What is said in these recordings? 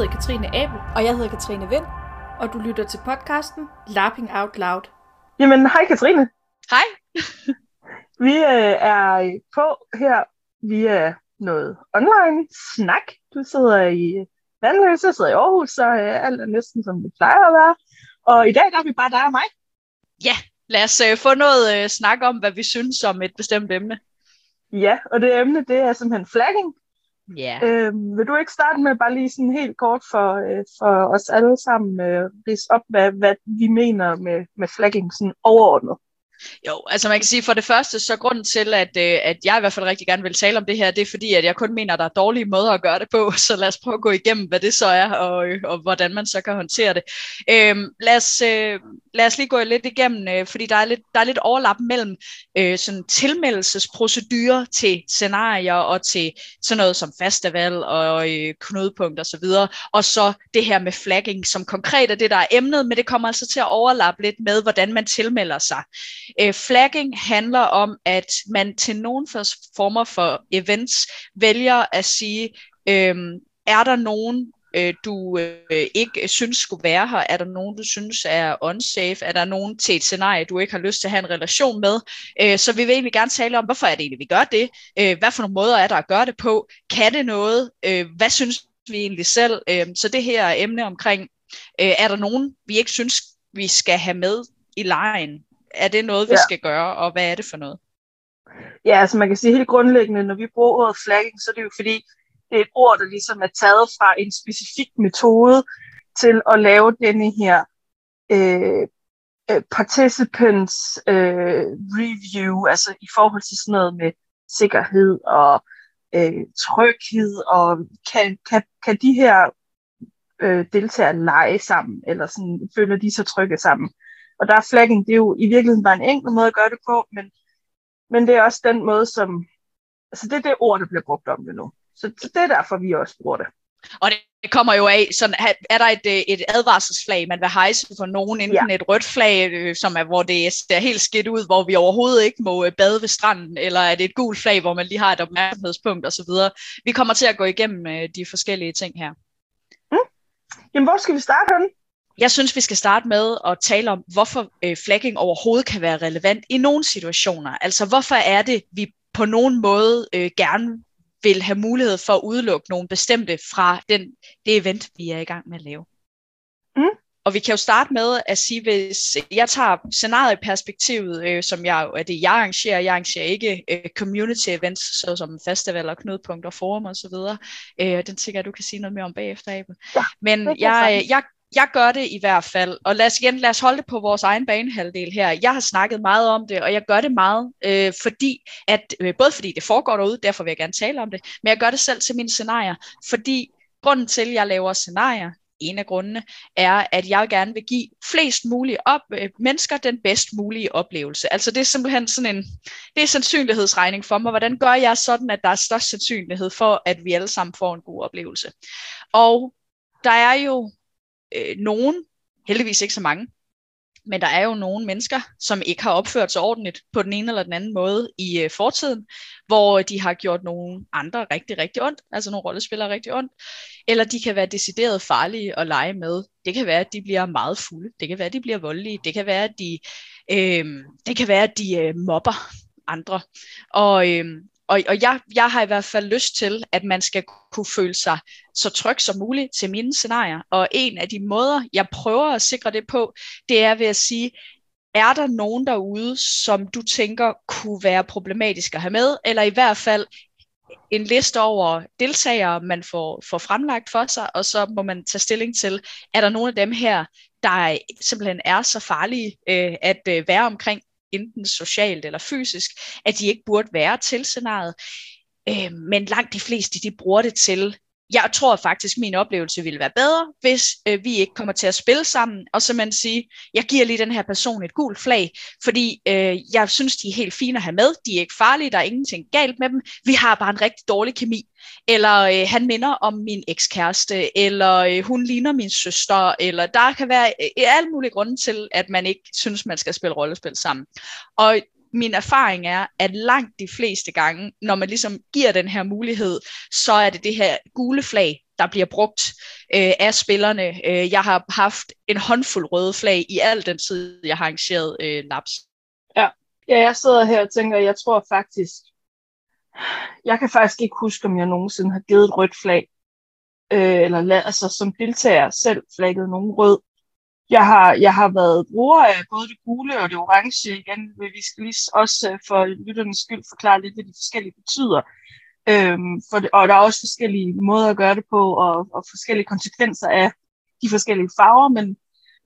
hedder Katrine Abel. Og jeg hedder Katrine Vind. Og du lytter til podcasten Lapping Out Loud. Jamen, hej Katrine. Hej. Vi øh, er på her via noget online snak. Du sidder i Vandløse, jeg sidder i Aarhus, så øh, alt er næsten som det plejer at være. Og i dag der er vi bare dig og mig. Ja, lad os øh, få noget øh, snak om, hvad vi synes om et bestemt emne. Ja, og det emne, det er simpelthen flagging. Ja. Øhm, vil du ikke starte med bare lige sådan helt kort for, øh, for os alle sammen øh, rise op, hvad, hvad vi mener med, med flagging sådan overordnet? Jo, altså man kan sige for det første, så grunden til, at, øh, at jeg i hvert fald rigtig gerne vil tale om det her, det er fordi, at jeg kun mener, at der er dårlige måder at gøre det på, så lad os prøve at gå igennem, hvad det så er, og, øh, og hvordan man så kan håndtere det. Øhm, lad, os, øh, lad os lige gå lidt igennem, øh, fordi der er lidt, der er lidt overlap mellem øh, sådan tilmeldelsesprocedurer til scenarier og til sådan noget som festival og øh, knudepunkt og så videre, og så det her med flagging, som konkret er det, der er emnet, men det kommer altså til at overlappe lidt med, hvordan man tilmelder sig. Øh, flagging handler om, at man til nogle former for events vælger at sige, øh, er der nogen, øh, du øh, ikke synes skulle være her? Er der nogen, du synes er unsafe? Er der nogen til et scenarie, du ikke har lyst til at have en relation med? Øh, så vi vil egentlig gerne tale om, hvorfor er det egentlig, vi gør det? Øh, hvad for nogle måder er der at gøre det på? Kan det noget? Øh, hvad synes vi egentlig selv? Øh, så det her emne omkring, øh, er der nogen, vi ikke synes, vi skal have med i lejen? Er det noget, vi ja. skal gøre, og hvad er det for noget? Ja, altså man kan sige helt grundlæggende, når vi bruger ordet flagging, så er det jo fordi, det er et ord, der ligesom er taget fra en specifik metode til at lave denne her øh, participants øh, review, altså i forhold til sådan noget med sikkerhed og øh, tryghed, og kan, kan, kan de her øh, deltagere lege sammen, eller sådan, føler de sig trygge sammen. Og der er flagging, det er jo i virkeligheden bare en enkelt måde at gøre det på, men, men det er også den måde, som... Altså det er det ord, der bliver brugt om det nu. Så, så det er derfor, vi også bruger det. Og det kommer jo af, sådan, er der et, øh, et advarselsflag, man vil hejse for nogen, enten ja. et rødt flag, øh, som er, hvor det ser helt skidt ud, hvor vi overhovedet ikke må øh, bade ved stranden, eller er det et gult flag, hvor man lige har et opmærksomhedspunkt osv. Vi kommer til at gå igennem de forskellige ting her. Mm. Jamen, hvor skal vi starte henne? Jeg synes, vi skal starte med at tale om, hvorfor øh, flagging overhovedet kan være relevant i nogle situationer. Altså, hvorfor er det, vi på nogen måde øh, gerne vil have mulighed for at udelukke nogle bestemte fra den, det event, vi er i gang med at lave. Mm. Og vi kan jo starte med at sige, hvis jeg tager scenarieperspektivet, øh, som jeg, er det jeg arrangerer, jeg arrangerer ikke øh, community events, såsom festivaler, knudepunkter, forum og så videre. Øh, den tænker jeg, du kan sige noget mere om bagefter, Abel. Ja, Men jeg, jeg, jeg gør det i hvert fald, og lad os igen lad os holde det på vores egen banehalvdel her. Jeg har snakket meget om det, og jeg gør det meget, øh, fordi at, øh, både fordi det foregår derude, derfor vil jeg gerne tale om det, men jeg gør det selv til mine scenarier, fordi grunden til, at jeg laver scenarier, en af grundene, er, at jeg gerne vil give flest mulige op, øh, mennesker den bedst mulige oplevelse. Altså det er simpelthen sådan en, det er sandsynlighedsregning for mig. Hvordan gør jeg sådan, at der er størst sandsynlighed for, at vi alle sammen får en god oplevelse? Og der er jo øh, nogen, heldigvis ikke så mange, men der er jo nogle mennesker, som ikke har opført sig ordentligt på den ene eller den anden måde i øh, fortiden, hvor de har gjort nogle andre rigtig, rigtig ondt, altså nogle rollespillere rigtig ondt, eller de kan være decideret farlige at lege med. Det kan være, at de bliver meget fulde, det kan være, at de bliver voldelige, det kan være, at de, øh, det kan være, at de øh, mobber andre. Og, øh, og, og jeg, jeg har i hvert fald lyst til, at man skal kunne føle sig så tryg som muligt til mine scenarier. Og en af de måder, jeg prøver at sikre det på, det er ved at sige, er der nogen derude, som du tænker kunne være problematisk at have med, eller i hvert fald en liste over deltagere, man får, får fremlagt for sig, og så må man tage stilling til, er der nogle af dem her, der simpelthen er så farlige øh, at øh, være omkring, enten socialt eller fysisk, at de ikke burde være til scenariet. Øh, men langt de fleste, de bruger det til jeg tror faktisk, min oplevelse ville være bedre, hvis øh, vi ikke kommer til at spille sammen, og så man sige, jeg giver lige den her person et gult flag, fordi øh, jeg synes, de er helt fine at have med, de er ikke farlige, der er ingenting galt med dem, vi har bare en rigtig dårlig kemi, eller øh, han minder om min ekskæreste, eller øh, hun ligner min søster, eller der kan være øh, alle mulige grunde til, at man ikke synes, man skal spille rollespil sammen. Og min erfaring er, at langt de fleste gange, når man ligesom giver den her mulighed, så er det det her gule flag, der bliver brugt øh, af spillerne. Øh, jeg har haft en håndfuld røde flag i al den tid, jeg har arrangeret øh, laps. Ja. ja, jeg sidder her og tænker, jeg tror faktisk, jeg kan faktisk ikke huske, om jeg nogensinde har givet et rødt flag, øh, eller altså som deltager selv flagget nogen rød. Jeg har, jeg har været bruger af både det gule og det orange igen, men vi skal lige også øh, for lytternes skyld forklare lidt, hvad de forskellige betyder. Øhm, for det, og der er også forskellige måder at gøre det på, og, og forskellige konsekvenser af de forskellige farver, men,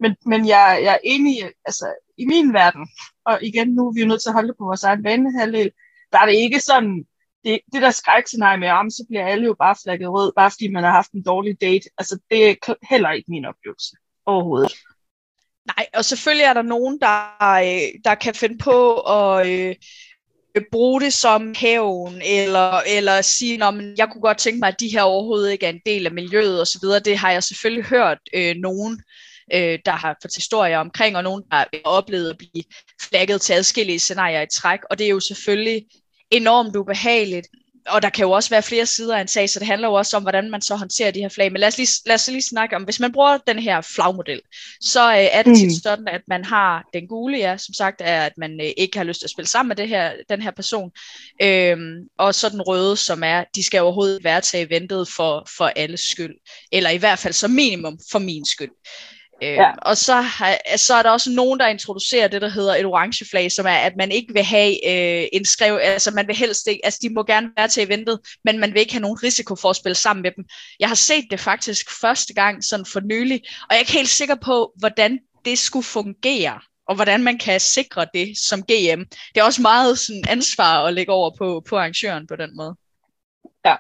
men, men jeg, jeg er enig, altså i min verden, og igen, nu er vi jo nødt til at holde det på vores egen banehalvdel, der er det ikke sådan, det, det der skrækscenarie med, om så bliver alle jo bare flagget rød, bare fordi man har haft en dårlig date, altså det er heller ikke min oplevelse overhovedet. Nej, og selvfølgelig er der nogen, der, øh, der kan finde på at øh, øh, bruge det som hævn, eller, eller sige, at jeg kunne godt tænke mig, at de her overhovedet ikke er en del af miljøet osv. Det har jeg selvfølgelig hørt øh, nogen, øh, der har fået historier omkring, og nogen, der har oplevet at blive flagget til adskillige scenarier i træk, og det er jo selvfølgelig enormt ubehageligt og der kan jo også være flere sider af en sag, så det handler jo også om, hvordan man så håndterer de her flag. Men lad os lige, lad os lige snakke om, hvis man bruger den her flagmodel, så øh, er det mm. tit sådan, at man har den gule, ja, som sagt, er, at man øh, ikke har lyst til at spille sammen med det her, den her person. Øhm, og så den røde, som er, de skal overhovedet være til eventet for, for alles skyld. Eller i hvert fald som minimum for min skyld. Øh, ja. Og så, har, så er der også nogen, der introducerer det, der hedder et orange flag, som er, at man ikke vil have øh, en skrev, altså man vil helst ikke, altså de må gerne være til eventet, men man vil ikke have nogen risiko for at spille sammen med dem. Jeg har set det faktisk første gang sådan for nylig, og jeg er ikke helt sikker på, hvordan det skulle fungere, og hvordan man kan sikre det som GM. Det er også meget sådan ansvar at lægge over på, på arrangøren på den måde. Ja.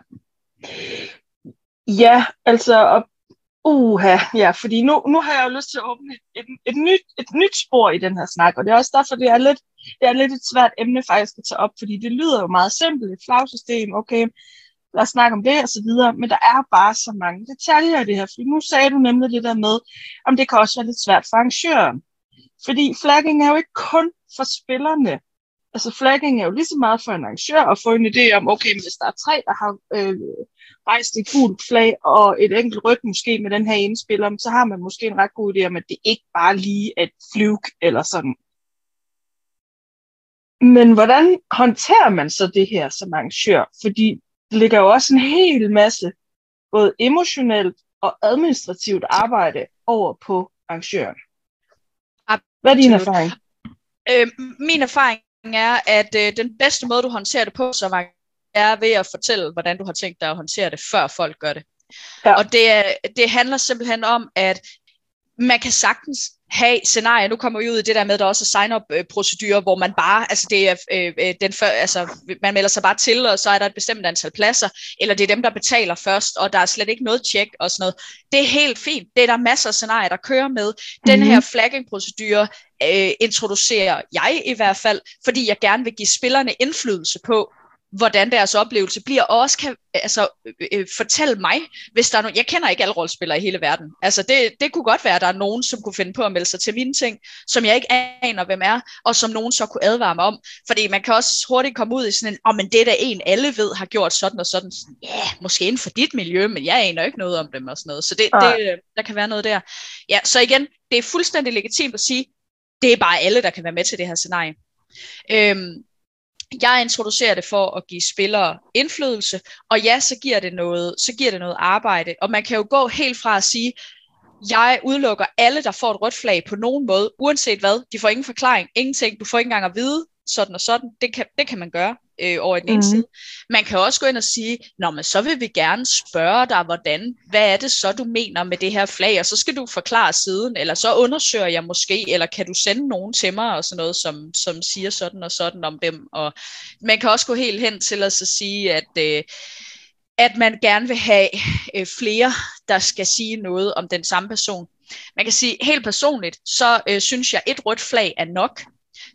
Ja, altså, og Uha, ja, fordi nu, nu har jeg jo lyst til at åbne et, et, nyt, et nyt spor i den her snak, og det er også derfor, det er lidt, det er lidt et svært emne faktisk at tage op, fordi det lyder jo meget simpelt, et flagsystem, okay, lad os snakke om det og så videre, men der er bare så mange detaljer i det her, fordi nu sagde du nemlig det der med, om det kan også være lidt svært for arrangøren, fordi flagging er jo ikke kun for spillerne, altså flagging er jo lige så meget for en arrangør at få en idé om, okay, hvis der er tre, der har øh, rejst et gult flag og et enkelt rødt måske med den her ene spiller, så har man måske en ret god idé om, at det ikke bare lige er et fluke eller sådan. Men hvordan håndterer man så det her som arrangør? Fordi det ligger jo også en hel masse både emotionelt og administrativt arbejde over på arrangøren. Hvad er din erfaring? Øh, min erfaring er, at øh, den bedste måde, du håndterer det på som er ved at fortælle, hvordan du har tænkt dig at håndtere det, før folk gør det. Ja. Og det, det handler simpelthen om, at man kan sagtens have scenarier, nu kommer vi ud i det der med, at der også er sign-up-procedurer, hvor man bare, altså det er øh, øh, den før, altså man melder sig bare til, og så er der et bestemt antal pladser, eller det er dem, der betaler først, og der er slet ikke noget tjek og sådan noget. Det er helt fint. Det er der masser af scenarier, der kører med. Den mm-hmm. her flagging-procedure øh, introducerer jeg i hvert fald, fordi jeg gerne vil give spillerne indflydelse på, hvordan deres oplevelse bliver, og også kan altså, øh, øh, fortælle mig, hvis der er nogen, jeg kender ikke alle rollespillere i hele verden, altså det, det kunne godt være, at der er nogen, som kunne finde på at melde sig til mine ting, som jeg ikke aner, hvem er, og som nogen så kunne advare mig om, fordi man kan også hurtigt komme ud i sådan en, åh, oh, men det er da en, alle ved, har gjort sådan og sådan, ja, yeah, måske inden for dit miljø, men jeg aner ikke noget om dem og sådan noget, så det, det, der kan være noget der. Ja, så igen, det er fuldstændig legitimt at sige, det er bare alle, der kan være med til det her scenarie. Øhm, jeg introducerer det for at give spillere indflydelse, og ja, så giver det noget, så giver det noget arbejde. Og man kan jo gå helt fra at sige, jeg udelukker alle, der får et rødt flag på nogen måde, uanset hvad. De får ingen forklaring, ingenting. Du får ikke engang at vide, sådan og sådan. Det kan, det kan man gøre øh, over i den ene mm. side. Man kan også gå ind og sige, Nå, men så vil vi gerne spørge dig, hvordan, hvad er det så, du mener med det her flag, og så skal du forklare siden, eller så undersøger jeg måske, eller kan du sende nogen til mig, og sådan noget, som, som siger sådan og sådan om dem. Og man kan også gå helt hen til at så sige, at øh, at man gerne vil have øh, flere, der skal sige noget om den samme person. Man kan sige helt personligt, så øh, synes jeg, et rødt flag er nok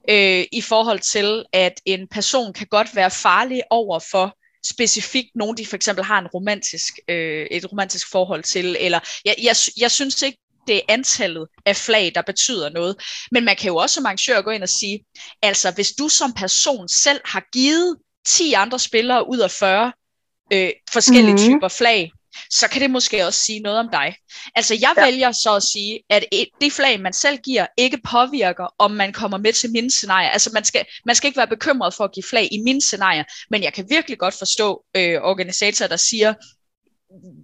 øh, i forhold til, at en person kan godt være farlig over for specifikt nogen, de for eksempel har en romantisk, øh, et romantisk forhold til, eller jeg, jeg, jeg synes ikke, det er antallet af flag, der betyder noget. Men man kan jo også som arrangør gå ind og sige, altså hvis du som person selv har givet 10 andre spillere ud af 40 øh, forskellige mm-hmm. typer flag, så kan det måske også sige noget om dig. Altså jeg ja. vælger så at sige, at det flag, man selv giver, ikke påvirker, om man kommer med til mine scenarier. Altså man skal, man skal ikke være bekymret for at give flag i mine scenarier, men jeg kan virkelig godt forstå øh, organisatorer, der siger,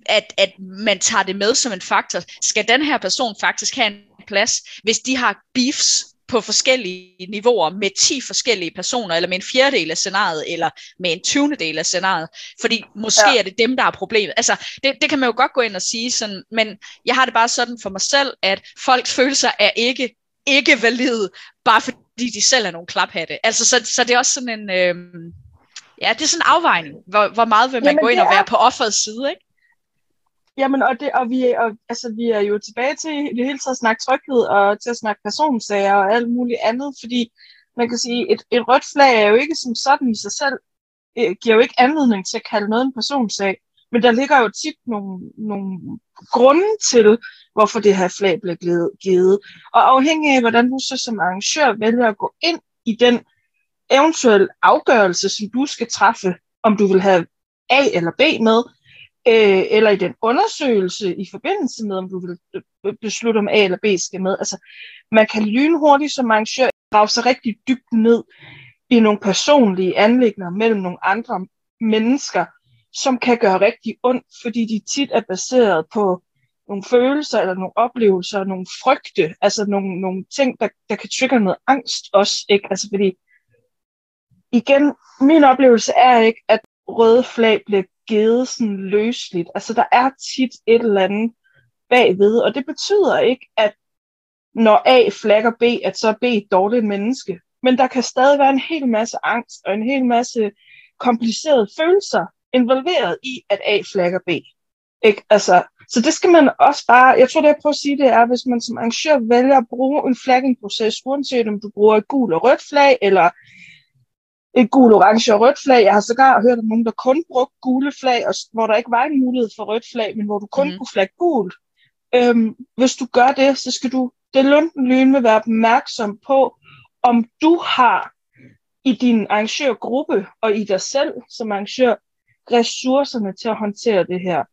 at, at man tager det med som en faktor. Skal den her person faktisk have en plads, hvis de har beefs på forskellige niveauer med 10 forskellige personer, eller med en fjerdedel af scenariet, eller med en tyvende del af scenariet. Fordi måske ja. er det dem, der er problemet. Altså, det, det kan man jo godt gå ind og sige, sådan, men jeg har det bare sådan for mig selv, at folks følelser er ikke, ikke valide, bare fordi de selv er nogle klaphatte. Altså, så, så det er også sådan en... Øh, ja, det er sådan en afvejning. Hvor, hvor meget vil man Jamen, gå ind og være på offerets side, ikke? Jamen, og, det, og, vi, og altså, vi er jo tilbage til det hele taget at snakke tryghed og til at snakke personsager og alt muligt andet, fordi man kan sige, et, et rødt flag er jo ikke som sådan i sig selv, øh, giver jo ikke anledning til at kalde noget en personsag, men der ligger jo tit nogle, nogle grunde til, hvorfor det her flag bliver givet. Og afhængig af, hvordan du så som arrangør vælger at gå ind i den eventuelle afgørelse, som du skal træffe, om du vil have A eller B med, øh, eller i den undersøgelse i forbindelse med, om du vil beslutte, om A eller B skal med. Altså, man kan lynhurtigt som arrangør grave sig rigtig dybt ned i nogle personlige anlægner mellem nogle andre mennesker, som kan gøre rigtig ondt, fordi de tit er baseret på nogle følelser eller nogle oplevelser, nogle frygte, altså nogle, nogle ting, der, der kan trigge noget angst også, ikke? Altså fordi, igen, min oplevelse er ikke, at røde flag bliver givet sådan løsligt. Altså der er tit et eller andet bagved, og det betyder ikke, at når A flagger B, at så er B et dårligt menneske. Men der kan stadig være en hel masse angst og en hel masse komplicerede følelser involveret i, at A flagger B. Ikke? Altså, så det skal man også bare, jeg tror det jeg prøver at sige, det er, hvis man som arrangør vælger at bruge en flagging-proces, uanset om du bruger et gul og rødt flag, eller et gul, orange og rødt flag. Jeg har sågar hørt om nogen, der kun brugte gule flag, og hvor der ikke var en mulighed for rødt flag, men hvor du kun mm. kunne flagge gul. Øhm, hvis du gør det, så skal du det lunden lyn vil være opmærksom på, om du har i din arrangørgruppe og i dig selv som arrangør ressourcerne til at håndtere det her.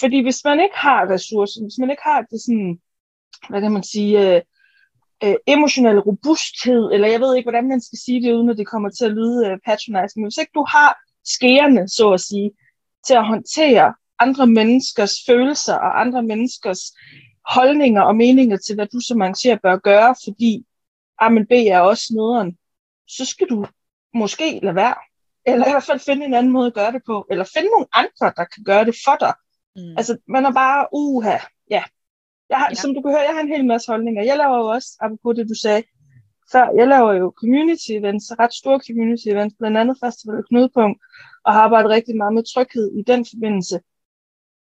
Fordi hvis man ikke har ressourcer, hvis man ikke har det sådan, hvad kan man sige, øh, øh, emotionel robusthed, eller jeg ved ikke, hvordan man skal sige det, uden at det kommer til at lyde øh, patronizing. Men hvis ikke du har skærene, så at sige, til at håndtere andre menneskers følelser og andre menneskers holdninger og meninger til, hvad du som arrangør bør gøre, fordi A, men B er også nederen, så skal du måske lade være. Eller i hvert fald finde en anden måde at gøre det på. Eller finde nogle andre, der kan gøre det for dig. Mm. Altså, man er bare, uha, jeg har, ja. Som du kan høre, jeg har en hel masse holdninger. Jeg laver jo også, apropos det du sagde før, jeg laver jo community events, ret store community events, blandt andet Festival Knudepunkt, og har arbejdet rigtig meget med tryghed i den forbindelse.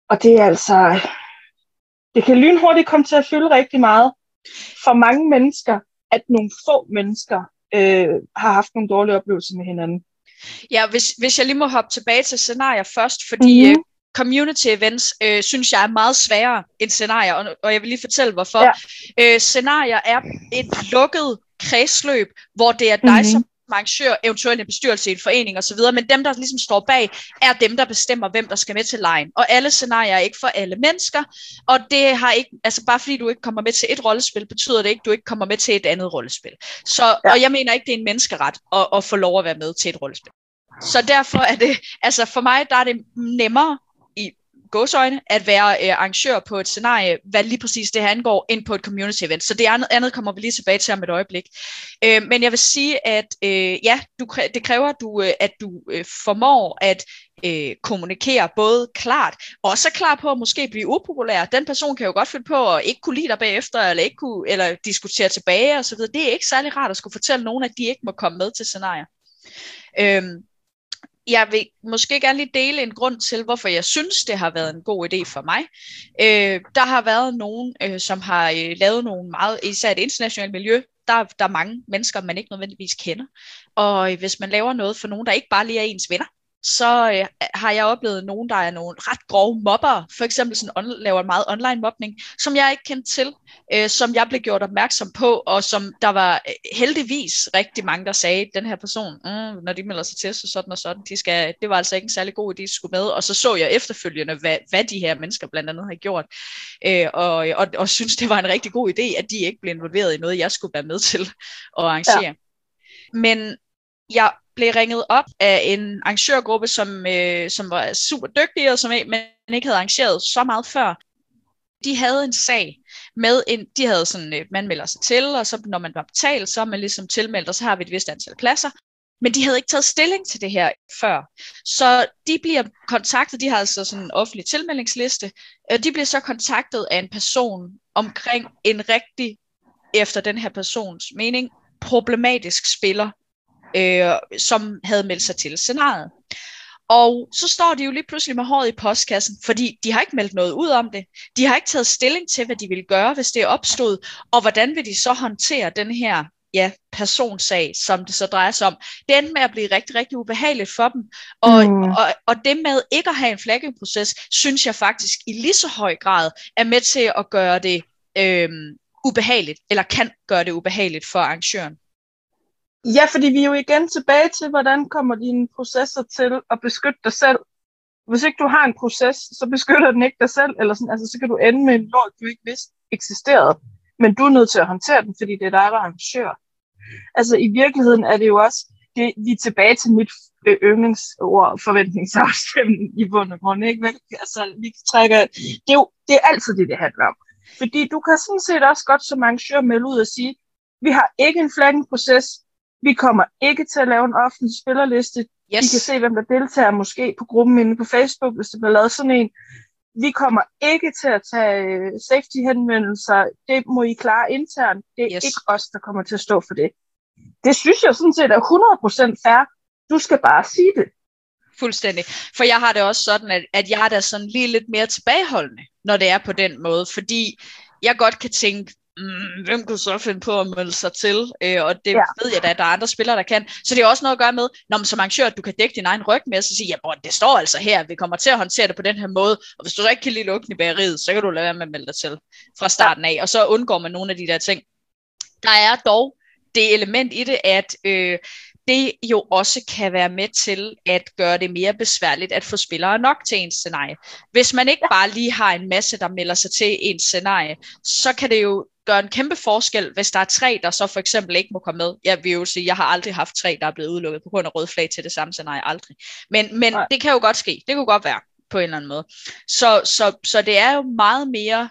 Og det er altså, det kan lynhurtigt komme til at fylde rigtig meget for mange mennesker, at nogle få mennesker øh, har haft nogle dårlige oplevelser med hinanden. Ja, hvis, hvis jeg lige må hoppe tilbage til scenarier først, fordi mm community events øh, synes jeg er meget sværere end scenarier, og, og jeg vil lige fortælle hvorfor. Ja. Øh, scenarier er et lukket kredsløb, hvor det er dig mm-hmm. som arrangør, eventuelt en bestyrelse i en forening osv., men dem, der ligesom står bag, er dem, der bestemmer, hvem der skal med til lejen. Og alle scenarier er ikke for alle mennesker, og det har ikke, altså bare fordi du ikke kommer med til et rollespil, betyder det ikke, at du ikke kommer med til et andet rollespil. Så, ja. og jeg mener ikke, det er en menneskeret at, at få lov at være med til et rollespil. Så derfor er det, altså for mig, der er det nemmere godsøjne, at være øh, arrangør på et scenarie, hvad lige præcis det her angår, ind på et community event. Så det andet, andet kommer vi lige tilbage til om et øjeblik. Øh, men jeg vil sige, at øh, ja, du, det kræver, at du, øh, at du øh, formår at øh, kommunikere både klart, og også klar på at måske blive upopulær. Den person kan jo godt finde på at ikke kunne lide dig bagefter, eller, ikke kunne, eller diskutere tilbage osv. Det er ikke særlig rart at skulle fortælle nogen, at de ikke må komme med til scenarier. Øh, jeg vil måske gerne lige dele en grund til, hvorfor jeg synes, det har været en god idé for mig. Øh, der har været nogen, øh, som har øh, lavet nogle meget, især et internationalt miljø, der, der er mange mennesker, man ikke nødvendigvis kender. Og øh, hvis man laver noget for nogen, der ikke bare lige er ens venner, så øh, har jeg oplevet nogen, der er nogle ret grove mobber, for eksempel sådan on- laver meget online mobning, som jeg ikke kendte til, øh, som jeg blev gjort opmærksom på, og som der var øh, heldigvis rigtig mange, der sagde, den her person, mm, når de melder sig til, så sådan og sådan, de skal, det var altså ikke en særlig god idé, de skulle med, og så så jeg efterfølgende, hvad, hvad de her mennesker blandt andet har gjort, øh, og, og, og synes, det var en rigtig god idé, at de ikke blev involveret i noget, jeg skulle være med til at arrangere. Ja. Men jeg blev ringet op af en arrangørgruppe, som, øh, som var super dygtige, og som men ikke havde arrangeret så meget før. De havde en sag med en, de havde sådan, øh, man melder sig til, og så når man var betalt, så er man ligesom tilmeldt, og så har vi et vist antal pladser. Men de havde ikke taget stilling til det her før. Så de bliver kontaktet, de har altså sådan en offentlig tilmeldingsliste, og de bliver så kontaktet af en person omkring en rigtig, efter den her persons mening, problematisk spiller, øh, som havde meldt sig til scenariet. Og så står de jo lige pludselig med håret i postkassen, fordi de har ikke meldt noget ud om det. De har ikke taget stilling til, hvad de vil gøre, hvis det er opstået, og hvordan vil de så håndtere den her ja, personsag, som det så drejer sig om. Det endte med at blive rigtig, rigtig ubehageligt for dem. Og, mm. og, og det med ikke at have en flaggingproces, synes jeg faktisk i lige så høj grad er med til at gøre det øh, ubehageligt, eller kan gøre det ubehageligt for arrangøren. Ja, fordi vi er jo igen tilbage til, hvordan kommer dine processer til at beskytte dig selv. Hvis ikke du har en proces, så beskytter den ikke dig selv, eller sådan, altså, så kan du ende med en lort, du ikke vidste eksisterede. Men du er nødt til at håndtere den, fordi det er dig, der er arrangør. Altså i virkeligheden er det jo også, det, vi er tilbage til mit øh, yndlingsord, forventningsafstemning i bund og grund. Ikke? Vel? Altså, vi trækker, det, er jo, det er altid det, det handler om. Fordi du kan sådan set også godt som arrangør melde ud og sige, vi har ikke en flagging proces, vi kommer ikke til at lave en offentlig spillerliste. Yes. Vi kan se, hvem der deltager måske på gruppen inde på Facebook, hvis det bliver lavet sådan en. Vi kommer ikke til at tage øh, safety-henvendelser. Det må I klare internt. Det er yes. ikke os, der kommer til at stå for det. Det synes jeg sådan set er 100% fair. Du skal bare sige det. Fuldstændig. For jeg har det også sådan, at, at jeg er da sådan lige lidt mere tilbageholdende, når det er på den måde. Fordi jeg godt kan tænke, mm, hvem kunne så finde på at melde sig til? Øh, og det ja. ved jeg da, at der er andre spillere, der kan. Så det er også noget at gøre med, når man som arrangør, at du kan dække din egen ryg med, og så sige, ja, bror, det står altså her, vi kommer til at håndtere det på den her måde, og hvis du så ikke kan lide lugten i bageriet, så kan du lade være med at melde dig til fra starten af, og så undgår man nogle af de der ting. Der er dog det element i det, at øh, det jo også kan være med til at gøre det mere besværligt at få spillere nok til en scenarie. Hvis man ikke bare lige har en masse, der melder sig til en scenarie, så kan det jo gøre en kæmpe forskel, hvis der er tre, der så for eksempel ikke må komme med. Jeg vil jo sige, jeg har aldrig haft tre, der er blevet udelukket på grund af rød flag til det samme scenarie, aldrig. Men, men det kan jo godt ske, det kunne godt være på en eller anden måde. Så, så, så det er jo meget mere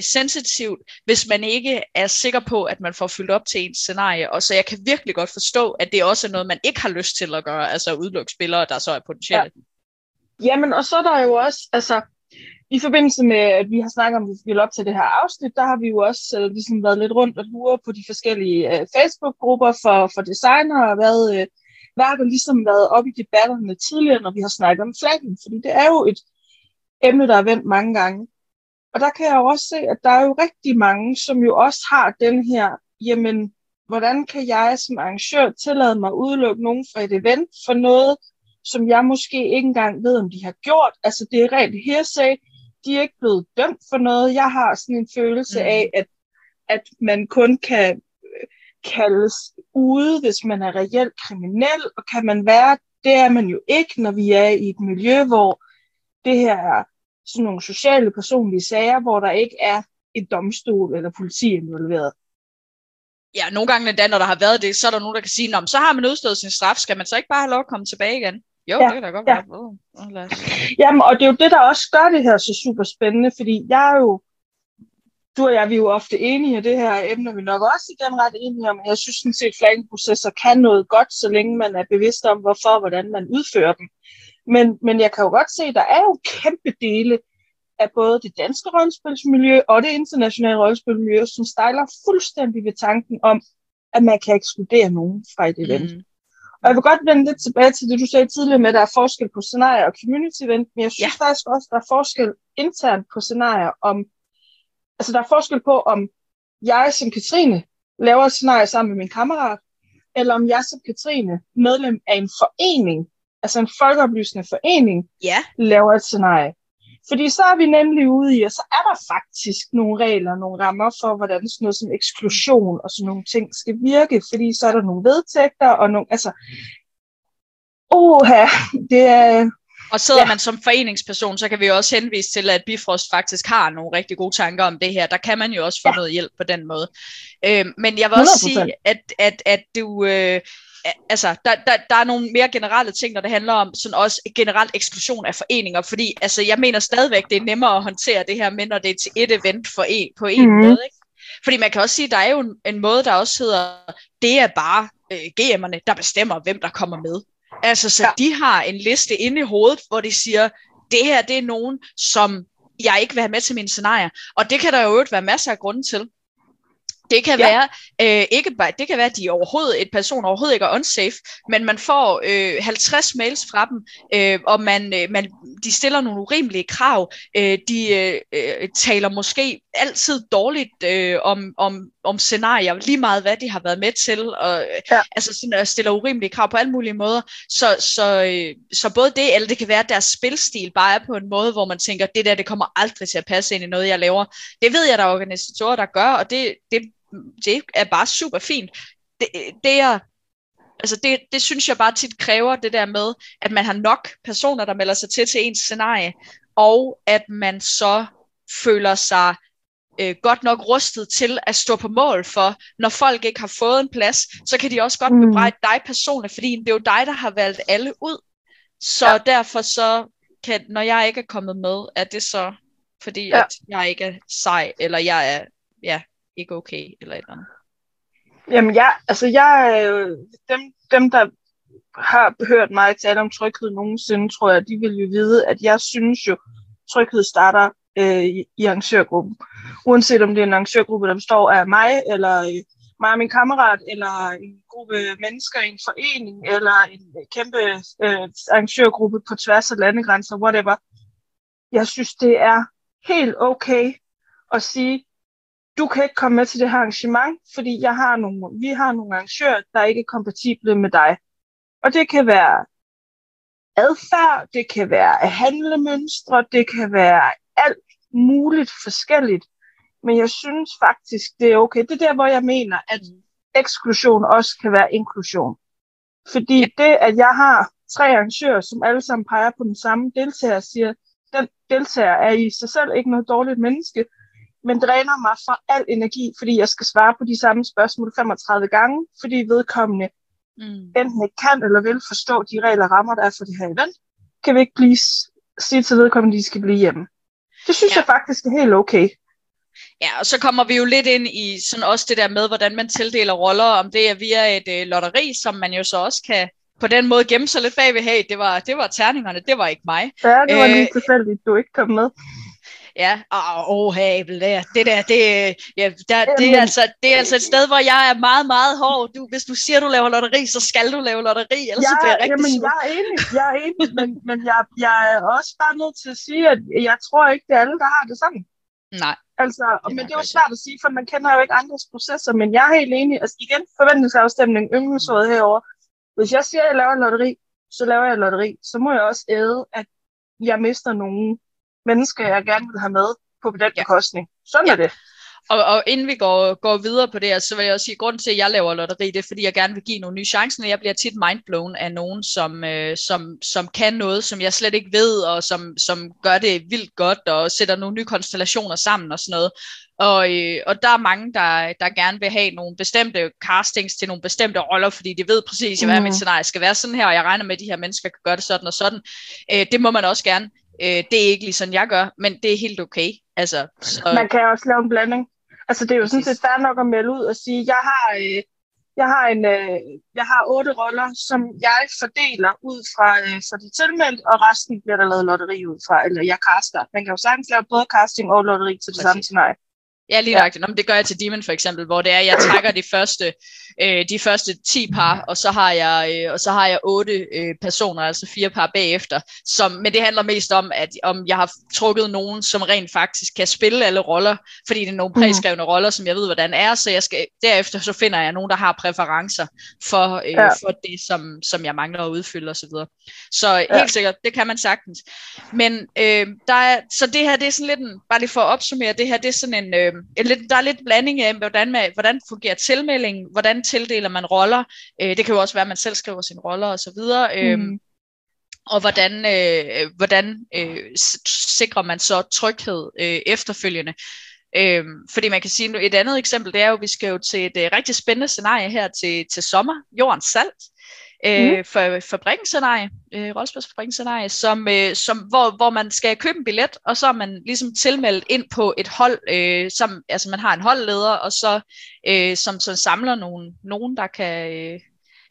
sensitivt, hvis man ikke er sikker på, at man får fyldt op til en scenarie. Og så jeg kan virkelig godt forstå, at det også er noget, man ikke har lyst til at gøre, altså udelukke spillere, der så er potentielle. Ja. Jamen, og så er der jo også, altså, i forbindelse med, at vi har snakket om, at vi vil op til det her afsnit, der har vi jo også uh, ligesom været lidt rundt og lure på de forskellige uh, Facebook-grupper for, for designere, og hvad, uh, hvad har der ligesom været op i debatterne tidligere, når vi har snakket om flaggen, fordi det er jo et emne, der er vendt mange gange. Og der kan jeg jo også se, at der er jo rigtig mange, som jo også har den her, jamen, hvordan kan jeg som arrangør tillade mig at udelukke nogen fra et event for noget, som jeg måske ikke engang ved, om de har gjort. Altså, det er rent hearsay. De er ikke blevet dømt for noget. Jeg har sådan en følelse mm. af, at, at man kun kan øh, kaldes ude, hvis man er reelt kriminel, og kan man være, det er man jo ikke, når vi er i et miljø, hvor det her er sådan nogle sociale, personlige sager, hvor der ikke er et domstol eller politi involveret. Ja, nogle gange endda, når der har været det, så er der nogen, der kan sige, Nå, så har man udstået sin straf, skal man så ikke bare have lov at komme tilbage igen? Jo, ja, det kan da godt ja. være. Oh, oh, Jamen, og det er jo det, der også gør det her så super spændende, fordi jeg er jo, du og jeg, vi er jo ofte enige i det her emne, vi nok også igen ret enige om, jeg synes sådan set, flaggingprocesser kan noget godt, så længe man er bevidst om, hvorfor og hvordan man udfører dem. Men, men jeg kan jo godt se, at der er jo kæmpe dele af både det danske rollespilsmiljø og det internationale rollespilsmiljø, som stejler fuldstændig ved tanken om, at man kan ekskludere nogen fra et event. Mm. Og jeg vil godt vende lidt tilbage til det, du sagde tidligere med, at der er forskel på scenarier og community event, men jeg synes ja. faktisk også, at der er forskel internt på scenarier om, altså der er forskel på, om jeg som Katrine laver et scenarie sammen med min kammerat, eller om jeg som Katrine, medlem af en forening, altså en folkeoplysende forening, Ja, laver et scenarie. Fordi så er vi nemlig ude i, og så er der faktisk nogle regler, nogle rammer for, hvordan sådan noget som eksklusion og sådan nogle ting skal virke, fordi så er der nogle vedtægter og nogle, altså, oha, det er, og sidder Ja. man som foreningsperson, så kan vi jo også henvise til, at Bifrost faktisk har nogle rigtig gode tanker om det her. Der kan man jo også få Ja. noget hjælp på den måde. Øh, men jeg vil også 100%. sige, at, at, at du... Øh, altså, der, der, der er nogle mere generelle ting, når det handler om sådan også generelt eksklusion af foreninger, fordi altså, jeg mener stadigvæk, det er nemmere at håndtere det her med, når det er til et event for en, på en Mhm. måde. Ikke? Fordi man kan også sige, der er jo en, en måde, der også hedder, det er bare øh, GM'erne, der bestemmer, hvem der kommer med. Altså, så ja. de har en liste inde i hovedet, hvor de siger, det her, det er nogen, som jeg ikke vil have med til mine scenarier. Og det kan der jo øvrigt være masser af grunde til. Det kan Ja. være, øh, ikke bare, det kan være, at de overhovedet, et person overhovedet ikke er unsafe, men man får øh, 50 mails fra dem, øh, og man, øh, man, de stiller nogle urimelige krav. Øh, de øh, øh, taler måske altid dårligt øh, om, om, om scenarier, lige meget hvad de har været med til, og øh, Ja. altså sådan, øh, stiller urimelige krav på alle mulige måder. Så, så, øh, så både det, eller det kan være, at deres spilstil bare er på en måde, hvor man tænker, det der, det kommer aldrig til at passe ind i noget, jeg laver. Det ved jeg, der er organisatorer, der gør, og det, det, det er bare super fint. Det, det er Altså det, det synes jeg bare tit kræver det der med, at man har nok personer, der melder sig til til ens scenarie, og at man så føler sig øh, godt nok rustet til at stå på mål for, når folk ikke har fået en plads, så kan de også godt Mm. bebrejde dig personligt, fordi det er jo dig, der har valgt alle ud. Så Ja. derfor så, kan, når jeg ikke er kommet med, er det så, fordi ja. at jeg ikke er sej, eller jeg er ja, ikke okay, eller et eller andet. Jamen, jeg, altså jeg, øh, dem, dem, der har hørt mig tale om tryghed nogensinde, tror jeg, de vil jo vide, at jeg synes jo, tryghed starter øh, i, i arrangørgruppen. Uanset om det er en arrangørgruppe, der består af mig, eller øh, mig og min kammerat, eller en gruppe mennesker i en forening, eller en kæmpe øh, arrangørgruppe på tværs af landegrænser, whatever. Jeg synes, det er helt okay at sige, du kan ikke komme med til det her arrangement, fordi jeg har nogle, vi har nogle arrangører, der ikke er kompatible med dig. Og det kan være adfærd, det kan være handlemønstre, det kan være alt muligt forskelligt. Men jeg synes faktisk, det er okay. Det er der, hvor jeg mener, at eksklusion også kan være inklusion. Fordi det, at jeg har tre arrangører, som alle sammen peger på den samme deltager, siger, den deltager er i sig selv ikke noget dårligt menneske, men dræner mig for al energi, fordi jeg skal svare på de samme spørgsmål 35 gange, fordi vedkommende Mm. enten ikke kan eller vil forstå de regler og rammer, der er for det her event, kan vi ikke blive sige til vedkommende, at de skal blive hjemme. Det synes Ja. jeg faktisk er helt okay. Ja, og så kommer vi jo lidt ind i sådan også det der med, hvordan man tildeler roller, om det er via et øh, lotteri, som man jo så også kan på den måde gemme sig lidt bagved, hey, det var, det var terningerne, det var ikke mig. Ja, det var Øh, lige tilfældigt, du ikke kom med. Ja, åh, det der, det der, det, ja, der, det, er altså, det er altså et sted, hvor jeg er meget, meget hård. Du, hvis du siger, du laver lotteri, så skal du lave lotteri, ellers så bliver jeg rigtig jamen, sur. jeg er enig, jeg er enig men, men jeg, jeg er også bare nødt til at sige, at jeg tror ikke, det er alle, der har det sådan. Nej, Altså, Det men det er jo svært at sige, for man kender jo ikke andres processer, men jeg er helt enig. Altså igen, forventningsafstemning, yndlingsrådet herover. Hvis jeg siger, at jeg laver en lotteri, så laver jeg lotteri. Så må jeg også æde, at jeg mister nogle mennesker, jeg gerne vil have med på den Ja. bekostning. Sådan Ja. er det. Og, og inden vi går, går videre på det her, så vil jeg også sige, at grunden til, at jeg laver lotteri, det er, fordi jeg gerne vil give nogle nye chancer. Jeg bliver tit mindblown af nogen, som, øh, som, som kan noget, som jeg slet ikke ved, og som, som gør det vildt godt, og sætter nogle nye konstellationer sammen og sådan noget. Og, øh, og der er mange, der, der gerne vil have nogle bestemte castings til nogle bestemte roller, fordi de ved præcis, hvad Mhm. mit scenarie skal være sådan her, og jeg regner med, at de her mennesker kan gøre det sådan og sådan. Øh, det må man også gerne. Øh, det er ikke lige sådan, jeg gør, men det er helt okay. Altså, så, Man kan også lave en blanding. Altså, det er jo sådan set fair nok at melde ud og sige, jeg har, øh, jeg har, en, øh, jeg har otte roller, som jeg fordeler ud fra, øh, fra de tilmeldt, og resten bliver der lavet lotteri ud fra, eller jeg caster. Man kan jo sagtens lave både casting og lotteri til det Præcis. samme scenarie. Ja, lige ja. Nå, men det gør jeg til Demon for eksempel, hvor det er, jeg trækker de første, øh, de første 10 par, og så har jeg, øh, og så har jeg 8 øh, personer, altså fire par bagefter. Som, men det handler mest om, at om jeg har trukket nogen, som rent faktisk kan spille alle roller, fordi det er nogle mhm. præskrevne mm. roller, som jeg ved, hvordan er, så jeg skal, derefter så finder jeg nogen, der har præferencer for, øh, ja. for det, som, som jeg mangler at udfylde osv. Så, så ja. helt sikkert, det kan man sagtens. Men øh, der er, så det her, det er sådan lidt en, bare lige for at opsummere, det her, det er sådan en, øh, øh, lidt, der er lidt blanding af, hvordan, man, hvordan fungerer tilmeldingen, hvordan tildeler man roller. Øh, det kan jo også være, at man selv skriver sine roller osv. Øh, mm. Og hvordan, øh, hvordan øh, sikrer man så tryghed øh, efterfølgende. Øh, fordi man kan sige, et andet eksempel, det er jo, at vi skal jo til et øh, rigtig spændende scenarie her til, til sommer, Jordens Salt Mm-hmm. øh, mm. for fabrikenscenarie, øh, rollespilsfabrikkenscenarie, som, øh, som, hvor, hvor man skal købe en billet, og så er man ligesom tilmeldt ind på et hold, øh, som, altså man har en holdleder, og så øh, som, som samler nogen, nogen der kan, øh,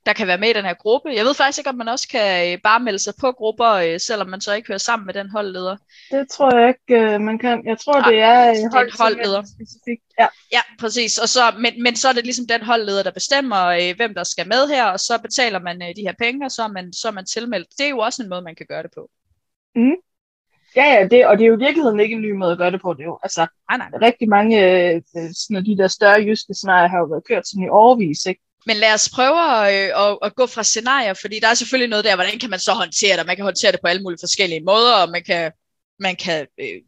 der kan være med i den her gruppe. Jeg ved faktisk ikke, om man også kan øh, bare melde sig på grupper, øh, selvom man så ikke hører sammen med den holdleder. Det tror jeg ikke, øh, man kan. Jeg tror, Nej, det er en hold, holdleder. Specifikt. Ja. ja, præcis. Og så, men, men så er det ligesom den holdleder, der bestemmer, hvem der skal med her, og så betaler man de her penge, og så er man, så er man tilmeldt. Det er jo også en måde, man kan gøre det på. Mm. Ja, ja, det, og det er jo i virkeligheden ikke en ny måde at gøre det på. Det er jo, altså, nej, nej. rigtig mange øh, sådan, af de der større jyske scenarier har jo været kørt sådan i overvis, ikke? Men lad os prøve at, øh, at, at gå fra scenarier, fordi der er selvfølgelig noget der, hvordan kan man så håndtere det? Man kan håndtere det på alle mulige forskellige måder, og man kan, man kan øh,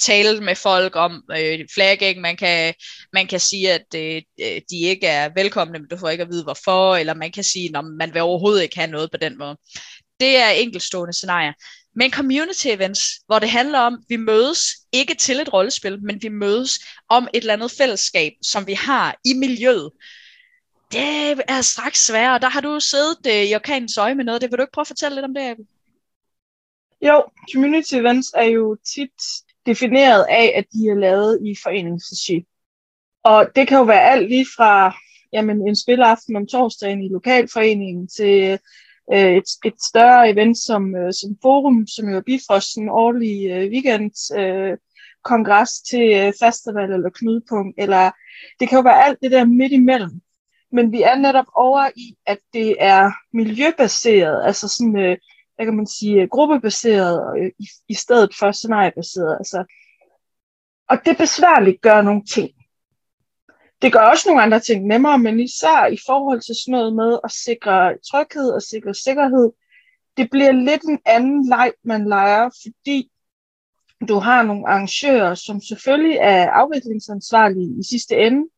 tale med folk om øh, flagging, man kan, man kan sige, at øh, øh, de ikke er velkomne, men du får ikke at vide hvorfor, eller man kan sige, at man vil overhovedet ikke have noget på den måde. Det er enkeltstående scenarier. Men community events, hvor det handler om, at vi mødes ikke til et rollespil, men vi mødes om et eller andet fællesskab, som vi har i miljøet, det er straks sværere. Der har du siddet øh, i orkanens øje med noget. Det vil du ikke prøve at fortælle lidt om det, Abel? Jo, community events er jo tit defineret af, at de er lavet i foreningsregi. Og det kan jo være alt lige fra jamen, en spilaften om torsdagen i lokalforeningen til øh, et, et større event som, øh, som Forum, som jo er Bifrost, en årlig øh, weekend øh, kongres til øh, festival eller knudepunkt, eller det kan jo være alt det der midt imellem. Men vi er netop over i, at det er miljøbaseret, altså sådan, øh, hvad kan man sige, øh, gruppebaseret og, øh, i, i stedet for scenariebaseret. Altså. Og det besværligt gør nogle ting. Det gør også nogle andre ting nemmere, men især i forhold til sådan noget med at sikre tryghed og sikre sikkerhed, det bliver lidt en anden leg, man leger, fordi du har nogle arrangører, som selvfølgelig er afviklingsansvarlige i sidste ende,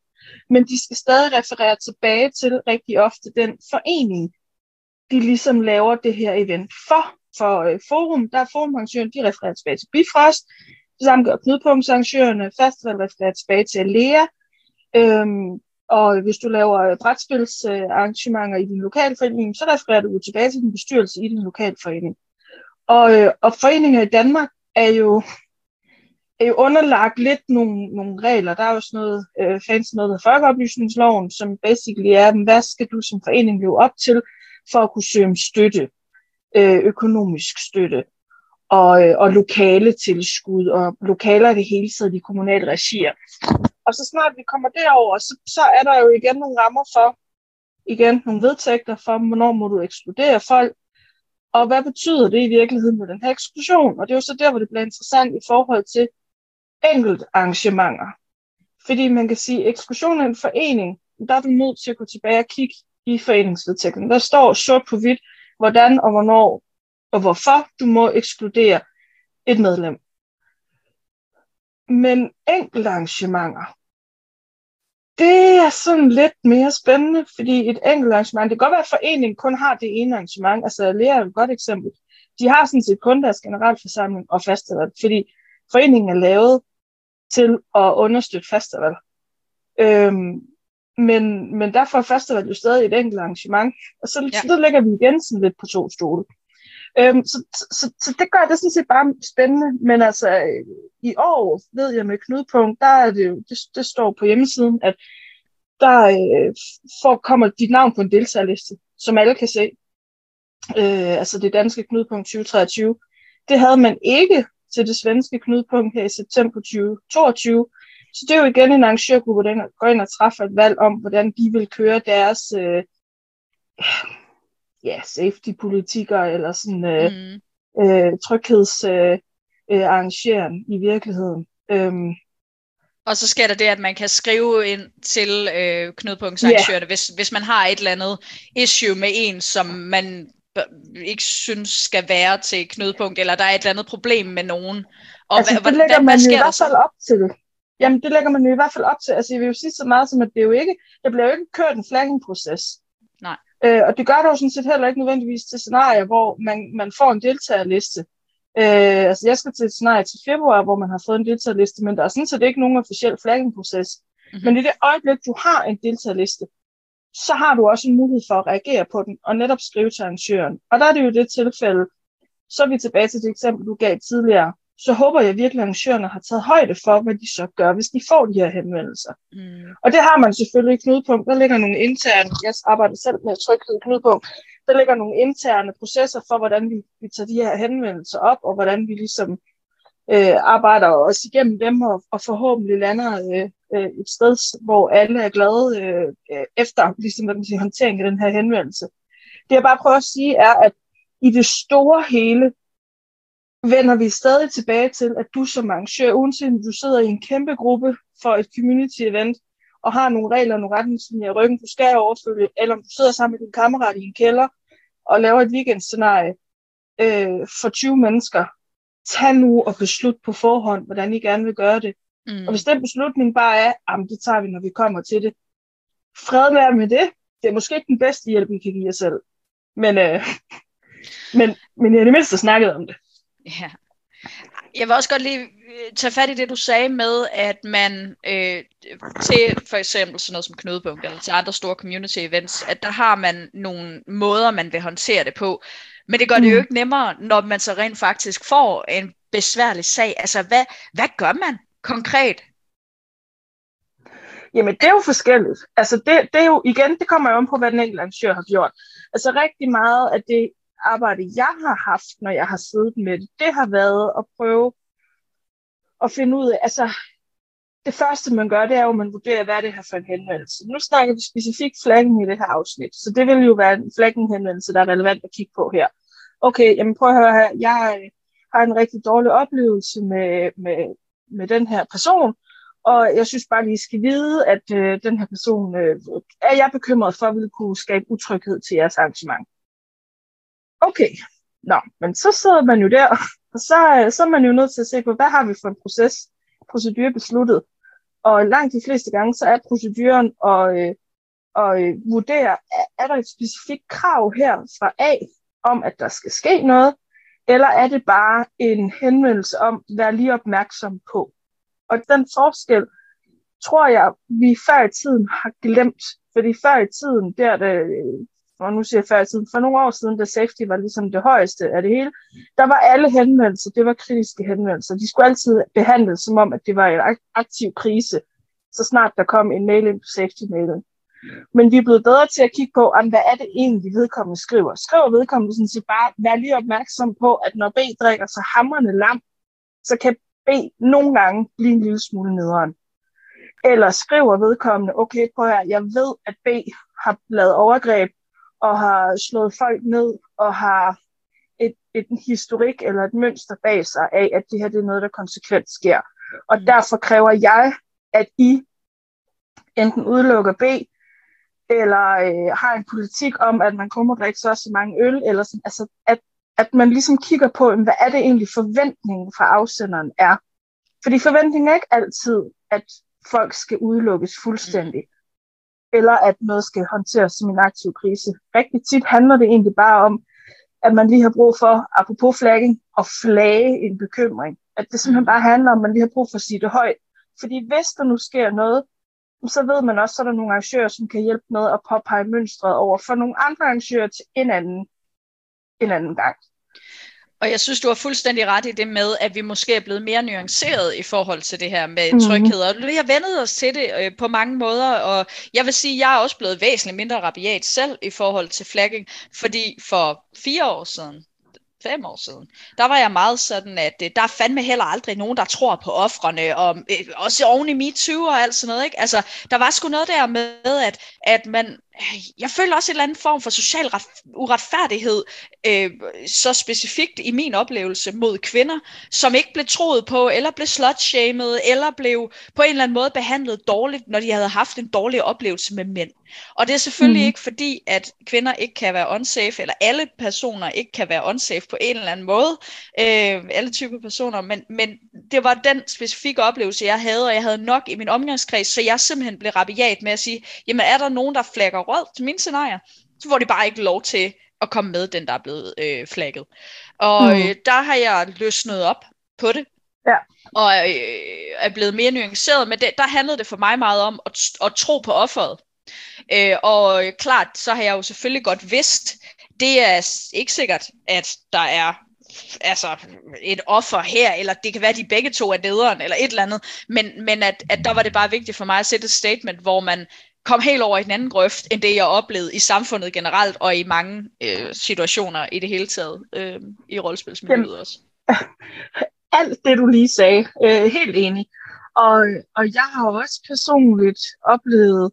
men de skal stadig referere tilbage til rigtig ofte den forening, de ligesom laver det her event for. For øh, forum, der er forumarrangøren, de refererer tilbage til Bifrost, det samme gør knudepunktsarrangørerne, festival refererer tilbage til Alea, øhm, og hvis du laver brætspilsarrangementer i din lokalforening, så refererer du tilbage til din bestyrelse i din lokalforening. Og, øh, og foreninger i Danmark er jo er jo underlagt lidt nogle, nogle regler. Der er jo sådan noget øh, fancy noget af folkeoplysningsloven, som basically er, hvad skal du som forening leve op til for at kunne søge om støtte, øh, økonomisk støtte og, øh, og lokale tilskud og lokaler i det hele taget i kommunale regier. Og så snart vi kommer derover, så, så er der jo igen nogle rammer for, igen nogle vedtægter for, hvornår må du ekskludere folk, og hvad betyder det i virkeligheden med den her eksklusion? Og det er jo så der, hvor det bliver interessant i forhold til, enkelt arrangementer. Fordi man kan sige, at ekskursion af en forening, der er du nødt til at gå tilbage og kigge i foreningsvedtægten. Der står sort på hvidt, hvordan og hvornår og hvorfor du må ekskludere et medlem. Men enkelt arrangementer, det er sådan lidt mere spændende, fordi et enkelt arrangement, det kan godt være, at foreningen kun har det ene arrangement, altså Lea er et godt eksempel. De har sådan set kun deres generalforsamling og fastsætter fordi foreningen er lavet til at understøtte festival. Øhm, men, men derfor er festival jo stadig et enkelt arrangement, og så, ja. så der ligger vi igen sådan lidt på to stole. Øhm, så, så, så det gør det sådan set bare spændende, men altså i år ved jeg med Knudepunkt, der er det jo, det, det står på hjemmesiden, at der øh, får, kommer dit navn på en deltagerliste, som alle kan se. Øh, altså det danske Knudepunkt 2023. Det havde man ikke til det svenske knudepunkt her i september 2022, Så det er jo igen en arrangørgruppe, der går ind og træffer et valg om, hvordan de vil køre deres øh, ja, safety-politikker eller sådan øh, mm. øh, tryghedsarrangeren øh, øh, i virkeligheden. Øhm, og så sker der det, at man kan skrive ind til øh, knudepunktsarrangørerne, yeah. hvis, hvis man har et eller andet issue med en, som man ikke synes skal være til knudepunkt, eller der er et eller andet problem med nogen. Og altså, hvad, det lægger hvad, man hvad i hvert fald op til. Jamen, det lægger man jo i hvert fald op til. Altså, jeg vil jo sige så meget som, at det jo ikke, der bliver jo ikke kørt en flagging-proces. Nej. Øh, og det gør der jo sådan set heller ikke nødvendigvis til scenarier, hvor man, man får en deltagerliste. Øh, altså jeg skal til et scenarie til februar, hvor man har fået en deltagerliste, men der er sådan set ikke nogen officiel flagging-proces. Mm-hmm. Men i det øjeblik, du har en deltagerliste, så har du også en mulighed for at reagere på den, og netop skrive til arrangøren. Og der er det jo det tilfælde, så er vi tilbage til det eksempel, du gav tidligere, så håber jeg virkelig, at arrangørerne har taget højde for, hvad de så gør, hvis de får de her henvendelser. Mm. Og det har man selvfølgelig i Knudepunkt. Der ligger nogle interne, jeg arbejder selv med tryghed i Knudepunkt, der ligger nogle interne processer for, hvordan vi, vi tager de her henvendelser op, og hvordan vi ligesom øh, arbejder os igennem dem, og, og forhåbentlig lander øh, øh, et sted, hvor alle er glade øh, efter ligesom, hvad man siger, håndtering af den her henvendelse. Det jeg bare prøver at sige er, at i det store hele, vender vi stadig tilbage til, at du som arrangør, uanset om du sidder i en kæmpe gruppe for et community event, og har nogle regler og nogle retningslinjer i ryggen, du skal overfølge, eller om du sidder sammen med din kammerat i en kælder og laver et weekendscenarie øh, for 20 mennesker, tag nu og beslut på forhånd, hvordan I gerne vil gøre det. Mm. Og hvis den beslutning bare er, at det tager vi, når vi kommer til det, fred være med det. Det er måske ikke den bedste hjælp, vi kan give jer selv. Men, øh, men, men jeg er det mindste snakket om det. Ja. Jeg vil også godt lige øh, tage fat i det, du sagde med, at man øh, til for eksempel sådan noget som Knudepunkt, eller til andre store community events, at der har man nogle måder, man vil håndtere det på. Men det gør det jo mm. ikke nemmere, når man så rent faktisk får en besværlig sag. Altså, hvad, hvad gør man konkret? Jamen, det er jo forskelligt. Altså, det, det er jo, igen, det kommer jo om på, hvad den enkelte arrangør har gjort. Altså, rigtig meget af det arbejde, jeg har haft, når jeg har siddet med det, det har været at prøve at finde ud af, altså, det første, man gør, det er jo, at man vurderer, hvad er det her for en henvendelse. Nu snakker vi specifikt flaggen i det her afsnit, så det vil jo være en flaggen-henvendelse, der er relevant at kigge på her. Okay, jamen prøv at høre her, jeg øh, har en rigtig dårlig oplevelse med, med, med den her person, og jeg synes bare, lige, I skal vide, at øh, den her person øh, er jeg bekymret for, vil kunne skabe utryghed til jeres arrangement okay, nå, men så sidder man jo der, og så, øh, så er man jo nødt til at se på, hvad har vi for en proces, procedure besluttet. Og langt de fleste gange, så er proceduren at, øh, at øh, vurdere, er der et specifikt krav her fra A, om at der skal ske noget, eller er det bare en henvendelse om, vær lige opmærksom på. Og den forskel, tror jeg, vi før i tiden har glemt. Fordi før i tiden, der det og nu siger jeg før siden, for nogle år siden, da safety var ligesom det højeste af det hele, der var alle henvendelser, det var kritiske henvendelser. De skulle altid behandles som om, at det var en aktiv krise, så snart der kom en mail ind på safety-mailen. Men vi er blevet bedre til at kigge på, om hvad er det egentlig, vedkommende skriver. Skriver vedkommende sådan set bare, vær lige opmærksom på, at når B drikker sig hammerne lam, så kan B nogle gange blive en lille smule nederen. Eller skriver vedkommende, okay, prøv her, jeg ved, at B har lavet overgreb og har slået folk ned og har et, et historik eller et mønster bag sig af, at det her det er noget, der konsekvent sker. Og mm. derfor kræver jeg, at I enten udelukker B, eller øh, har en politik om, at man kun må drikke så så mange øl, eller sådan, altså, at, at man ligesom kigger på, hvad er det egentlig forventningen fra afsenderen er. Fordi forventningen er ikke altid, at folk skal udelukkes fuldstændig. Mm eller at noget skal håndteres som en aktiv krise. Rigtig tit handler det egentlig bare om, at man lige har brug for, apropos flagging, at flage en bekymring. At det simpelthen bare handler om, at man lige har brug for at sige det højt. Fordi hvis der nu sker noget, så ved man også, at der er nogle arrangører, som kan hjælpe med at påpege mønstret over for nogle andre arrangører til en anden, en anden gang. Og jeg synes, du har fuldstændig ret i det med, at vi måske er blevet mere nuanceret i forhold til det her med mm. tryghed. Og vi har vendet os til det øh, på mange måder, og jeg vil sige, at jeg er også blevet væsentligt mindre rabiat selv i forhold til flagging, fordi for fire år siden, fem år siden, der var jeg meget sådan, at øh, der er fandme heller aldrig nogen, der tror på offrene, og øh, også oven i MeToo og alt sådan noget. Ikke? Altså, der var sgu noget der med, at, at man, jeg føler også en eller anden form for social uretfærdighed, øh, så specifikt i min oplevelse mod kvinder, som ikke blev troet på, eller blev slutshamed, eller blev på en eller anden måde behandlet dårligt, når de havde haft en dårlig oplevelse med mænd. Og det er selvfølgelig mm. ikke fordi, at kvinder ikke kan være unsafe, eller alle personer ikke kan være unsafe på en eller anden måde, øh, alle typer personer, men, men det var den specifikke oplevelse, jeg havde, og jeg havde nok i min omgangskreds, så jeg simpelthen blev rabiat med at sige, jamen er der nogen, der flækker rød til mine scenarier, så får de bare ikke lov til at komme med, den der er blevet øh, flagget. Og mm. øh, der har jeg løsnet op på det, Ja. og øh, er blevet mere nuanceret, men det, der handlede det for mig meget om at, at tro på offeret. Øh, og klart, så har jeg jo selvfølgelig godt vidst, det er ikke sikkert, at der er altså et offer her, eller det kan være, at de begge to er lederen, eller et eller andet, men, men at, at der var det bare vigtigt for mig at sætte et statement, hvor man kom helt over i den anden grøft, end det jeg oplevede i samfundet generelt, og i mange øh, situationer i det hele taget, øh, i rollespilsmiljøet også. Alt det, du lige sagde, øh, helt enig. Og, og jeg har også personligt oplevet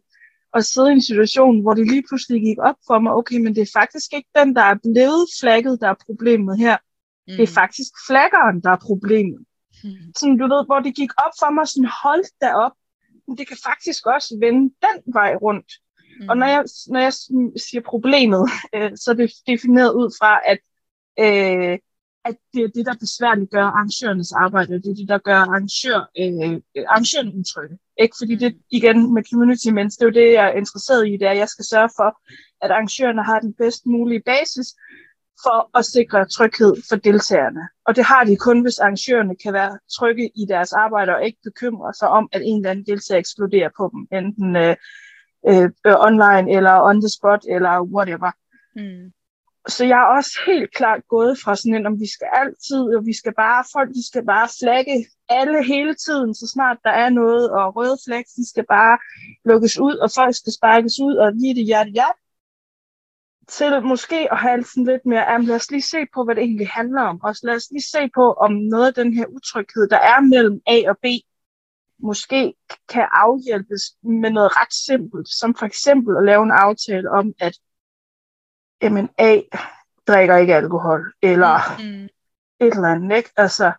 at sidde i en situation, hvor det lige pludselig gik op for mig, okay, men det er faktisk ikke den, der er blevet flagget, der er problemet her. Mm. Det er mm. faktisk flaggeren, der er problemet. Mm. Sådan, du ved, hvor det gik op for mig, sådan hold da op, men det kan faktisk også vende den vej rundt. Mm. Og når jeg, når jeg siger problemet, øh, så er det defineret ud fra, at, øh, at det er det, der besværligt gør arrangørernes arbejde, det er det, der gør arrangør, øh, arrangørerne utrygge. Ikke? Fordi det igen med community mens, det er jo det, jeg er interesseret i, det er, at jeg skal sørge for, at arrangørerne har den bedst mulige basis for at sikre tryghed for deltagerne. Og det har de kun, hvis arrangørerne kan være trygge i deres arbejde og ikke bekymre sig om, at en eller anden deltager eksploderer på dem, enten øh, øh, online eller on the spot eller whatever. Mm. Så jeg er også helt klart gået fra sådan en, om vi skal altid, og vi skal bare, folk de skal bare flagge alle hele tiden, så snart der er noget, og røde flag, de skal bare lukkes ud, og folk skal sparkes ud, og lige det hjerte, hjerte til måske at have sådan lidt mere, jamen lad os lige se på, hvad det egentlig handler om. Og lad os lige se på, om noget af den her utryghed, der er mellem A og B, måske kan afhjælpes med noget ret simpelt, som for eksempel at lave en aftale om, at jamen, A drikker ikke alkohol, eller mm. et eller andet, ikke? Altså,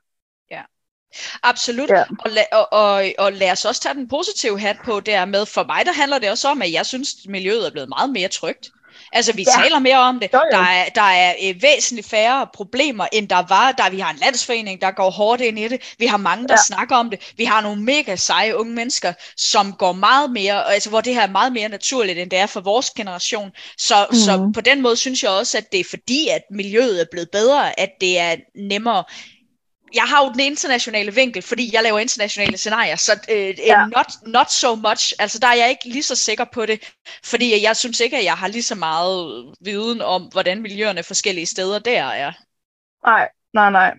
Absolut, ja. og, la- og, og, og lad os også tage den positive hat på dermed. For mig der handler det også om, at jeg synes, at miljøet er blevet meget mere trygt. Altså, vi ja. taler mere om det. Jo, jo. Der er, der er øh, væsentligt færre problemer, end der var, da vi har en landsforening, der går hårdt ind i det. Vi har mange, der ja. snakker om det. Vi har nogle mega seje unge mennesker, som går meget mere, altså hvor det her er meget mere naturligt, end det er for vores generation. Så, mm. så på den måde synes jeg også, at det er fordi, at miljøet er blevet bedre, at det er nemmere jeg har jo den internationale vinkel, fordi jeg laver internationale scenarier, så øh, ja. not, not so much, altså der er jeg ikke lige så sikker på det, fordi jeg synes ikke, at jeg har lige så meget viden om, hvordan miljøerne forskellige steder der er. Nej, nej, nej.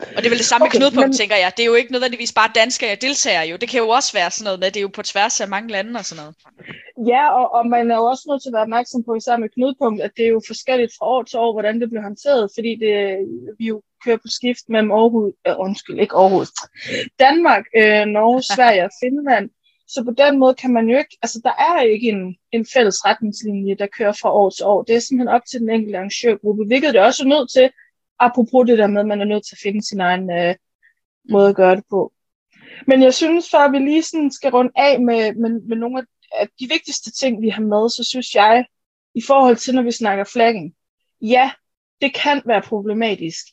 Og det er vel det samme okay, knudepunkt, men... tænker jeg. Det er jo ikke nødvendigvis bare danske deltager jo. Det kan jo også være sådan noget med, det er jo på tværs af mange lande og sådan noget. Ja, og, og man er jo også nødt til at være opmærksom på, især med knudepunkt, at det er jo forskelligt fra år til år, hvordan det bliver håndteret, fordi det, vi jo kører på skift mellem Aarhus, øh, undskyld, ikke Aarhus, Danmark, øh, Norge, Sverige og Finland. Så på den måde kan man jo ikke, altså der er ikke en, en fælles retningslinje, der kører fra år til år. Det er simpelthen op til den enkelte arrangørgruppe, hvilket det også er nødt til, apropos det der med, at man er nødt til at finde sin egen øh, måde at gøre det på. Men jeg synes, før vi lige sådan skal runde af med, med, med nogle af de vigtigste ting, vi har med, så synes jeg, i forhold til, når vi snakker flaggen, ja, det kan være problematisk.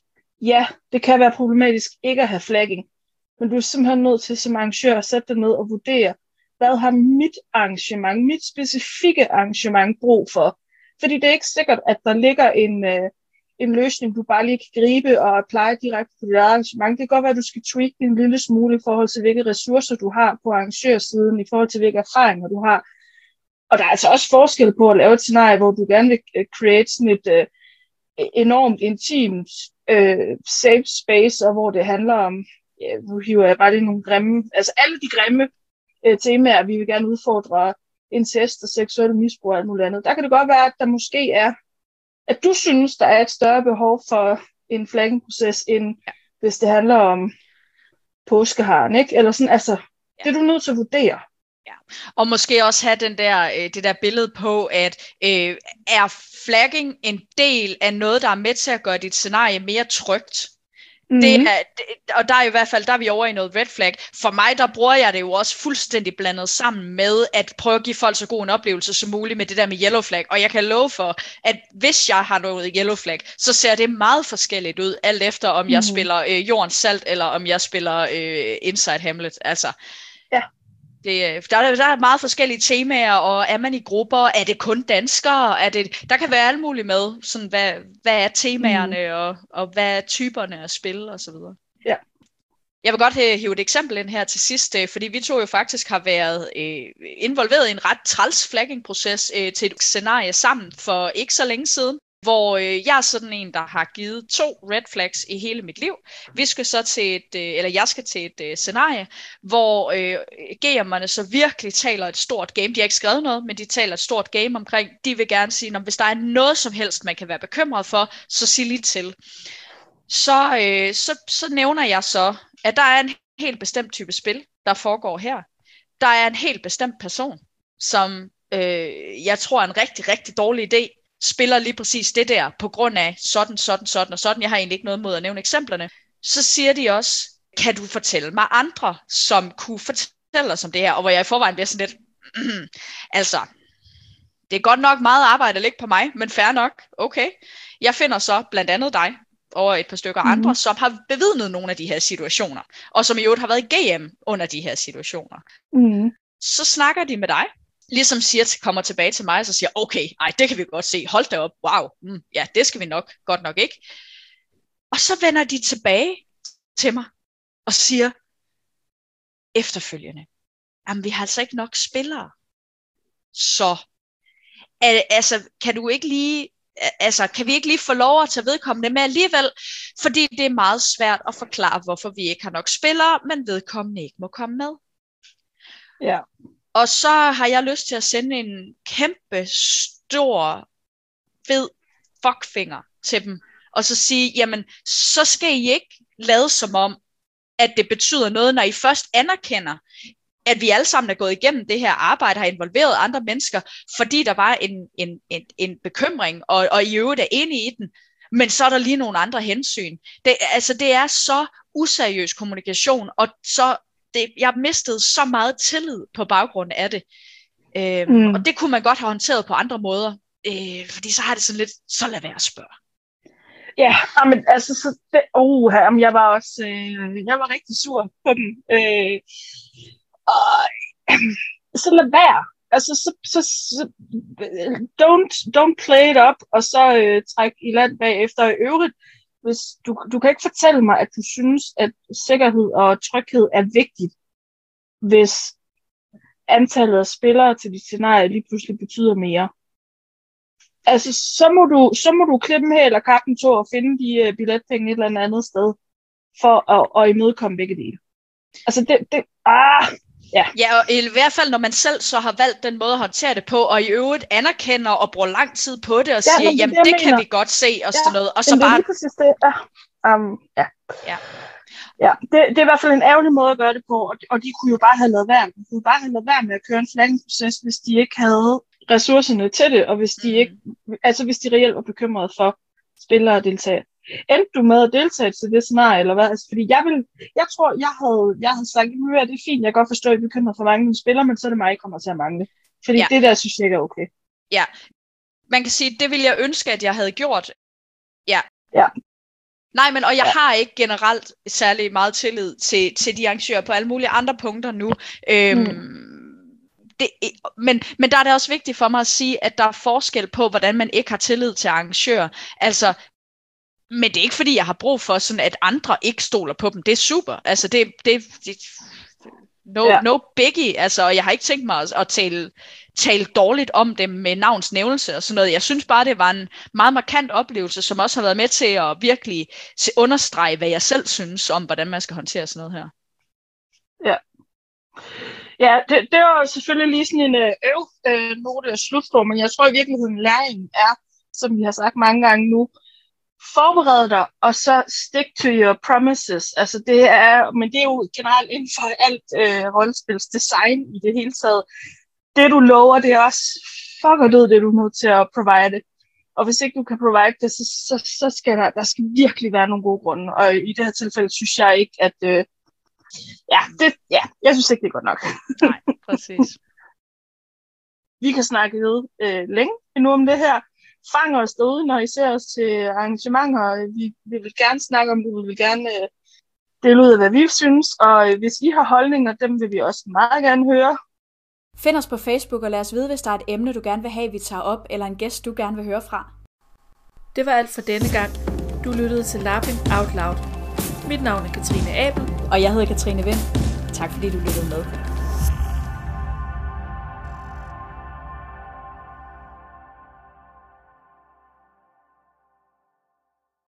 Ja, det kan være problematisk ikke at have flagging. Men du er simpelthen nødt til som arrangør at sætte dig ned og vurdere, hvad har mit arrangement, mit specifikke arrangement brug for? Fordi det er ikke sikkert, at der ligger en, øh, en løsning, du bare lige kan gribe og apply direkte på dit arrangement. Det kan godt være, at du skal tweak en lille smule i forhold til, hvilke ressourcer du har på arrangørsiden, i forhold til, hvilke erfaringer du har. Og der er altså også forskel på at lave et scenarie, hvor du gerne vil øh, create sådan et øh, enormt intimt uh, safe space, og hvor det handler om, ja, nu hiver jeg bare lige nogle grimme, altså alle de grimme uh, temaer, vi vil gerne udfordre incest og seksuel misbrug og alt muligt andet. Der kan det godt være, at der måske er at du synes, der er et større behov for en flagging-proces, end ja. hvis det handler om påskeharen, ikke? Eller sådan, altså, ja. det er du nødt til at vurdere. Ja. Og måske også have den der, øh, det der billede på, at øh, er flagging en del af noget, der er med til at gøre dit scenarie mere trygt? Mm. Det er, det, og der er i hvert fald, der er vi over i noget red flag. For mig, der bruger jeg det jo også fuldstændig blandet sammen med at prøve at give folk så god en oplevelse som muligt med det der med yellow flag. Og jeg kan love for, at hvis jeg har noget yellow flag, så ser det meget forskelligt ud, alt efter om jeg mm. spiller øh, Jordens Salt, eller om jeg spiller øh, Inside Hamlet. Altså. Det, øh, der, er, der er meget forskellige temaer, og er man i grupper? Er det kun danskere? Er det, der kan være alt muligt med, sådan hvad, hvad er temaerne, mm. og, og hvad er typerne af spil og så videre. Ja. Jeg vil godt hive et eksempel ind her til sidst, øh, fordi vi to jo faktisk har været øh, involveret i en ret træls flagging-proces øh, til et scenarie sammen for ikke så længe siden hvor øh, jeg er sådan en, der har givet to red flags i hele mit liv. Vi skal så til et, øh, eller jeg skal til et øh, scenarie, hvor øh, GM'erne så virkelig taler et stort game. De har ikke skrevet noget, men de taler et stort game omkring. De vil gerne sige, at hvis der er noget som helst, man kan være bekymret for, så sig lige til. Så, øh, så, så nævner jeg så, at der er en helt bestemt type spil, der foregår her. Der er en helt bestemt person, som øh, jeg tror er en rigtig, rigtig dårlig idé, spiller lige præcis det der, på grund af sådan, sådan, sådan og sådan. Jeg har egentlig ikke noget mod at nævne eksemplerne. Så siger de også, kan du fortælle mig andre, som kunne fortælle os om det her, og hvor jeg i forvejen bliver sådan lidt, altså, det er godt nok meget arbejde at ligge på mig, men fair nok, okay. Jeg finder så blandt andet dig, og et par stykker mm-hmm. andre, som har bevidnet nogle af de her situationer, og som i øvrigt har været i GM under de her situationer. Mm. Så snakker de med dig, ligesom siger, kommer tilbage til mig, og så siger, okay, ej, det kan vi godt se, hold da op, wow, mm, ja, det skal vi nok, godt nok ikke. Og så vender de tilbage til mig, og siger efterfølgende, jamen vi har altså ikke nok spillere. Så, altså, kan du ikke lige, altså, kan vi ikke lige få lov at tage vedkommende med alligevel, fordi det er meget svært at forklare, hvorfor vi ikke har nok spillere, men vedkommende ikke må komme med. Ja. Og så har jeg lyst til at sende en kæmpe stor fed fuckfinger til dem. Og så sige, jamen, så skal I ikke lade som om, at det betyder noget, når I først anerkender, at vi alle sammen er gået igennem det her arbejde, har involveret andre mennesker, fordi der var en, en, en, en bekymring, og, og I øvrigt er enige i den, men så er der lige nogle andre hensyn. Det, altså, det er så useriøs kommunikation, og så det, jeg mistede så meget tillid på baggrund af det. Øhm, mm. Og det kunne man godt have håndteret på andre måder. Øh, fordi så har det sådan lidt, så lad være at spørge. Ja, men altså, så det, oh, jamen, jeg var også, øh, jeg var rigtig sur på dem. Øh, og øh, så lad være. Altså, så, så, så don't, don't play it up, og så øh, træk i land bagefter. I øvrigt, hvis du, du kan ikke fortælle mig, at du synes, at sikkerhed og tryghed er vigtigt, hvis antallet af spillere til dit scenarie lige pludselig betyder mere. Altså, så må du, så må du klippe her eller kappen to og finde de uh, billetpenge et eller andet sted, for at, at imødekomme begge dele. Altså, det, det, ah, Ja. ja, og i hvert fald når man selv så har valgt den måde at håndtere det på, og i øvrigt anerkender og bruger lang tid på det, og ja, siger, jamen det, det kan vi godt se, og ja, sådan noget. Og så bare... Det præcis det. Ja. Um, ja. ja. Ja, det, det er i hvert fald en ærgerlig måde at gøre det på, og de, og de kunne jo bare have lavet værd. De kunne bare have lavet værd med at køre en flaggingproces, hvis de ikke havde ressourcerne til det, og hvis de mm. ikke, altså hvis de reelt var bekymrede for spillere og deltagere endte du med at deltage til det scenarie, eller hvad? Altså, fordi jeg vil, jeg tror, jeg havde, jeg havde sagt, at det er fint, jeg kan godt forstå, at vi bekymrer for mange spillere, men så er det mig, jeg kommer til at mangle. Fordi ja. det der, synes jeg ikke er okay. Ja, man kan sige, det ville jeg ønske, at jeg havde gjort. Ja. Ja. Nej, men og jeg ja. har ikke generelt særlig meget tillid til, til de arrangører på alle mulige andre punkter nu. Øhm, mm. det, men, men der er det også vigtigt for mig at sige, at der er forskel på, hvordan man ikke har tillid til arrangører. Altså, men det er ikke fordi, jeg har brug for sådan, at andre ikke stoler på dem. Det er super. Altså, det, det, det no, ja. no biggie. Altså, og jeg har ikke tænkt mig at, at tale, tale dårligt om dem med navns nævnelse og sådan noget. Jeg synes bare, det var en meget markant oplevelse, som også har været med til at virkelig se, understrege, hvad jeg selv synes om, hvordan man skal håndtere sådan noget her. Ja. Ja, det, det var selvfølgelig lige sådan en øh, øv øh, note slutform, men jeg tror i virkeligheden, læringen er, som vi har sagt mange gange nu, forbered dig, og så stick to your promises. Altså det er, men det er jo generelt inden for alt øh, rollespilsdesign i det hele taget. Det du lover, det er også fucker død, det du er nødt til at provide. Og hvis ikke du kan provide det, så, så, så skal der, der skal virkelig være nogle gode grunde. Og i det her tilfælde synes jeg ikke, at... Øh, ja, det, ja, jeg synes ikke, det er godt nok. Nej, præcis. Vi kan snakke ved øh, længe endnu om det her. Fang os derude, når I ser os til arrangementer. Vi, vi vil gerne snakke om det, vi vil gerne øh, dele ud af, hvad vi synes. Og øh, hvis I har holdninger, dem vil vi også meget gerne høre. Find os på Facebook og lad os vide, hvis der er et emne, du gerne vil have, vi tager op, eller en gæst, du gerne vil høre fra. Det var alt for denne gang. Du lyttede til Lapping Out Loud. Mit navn er Katrine Abel. Og jeg hedder Katrine Vind. Tak fordi du lyttede med.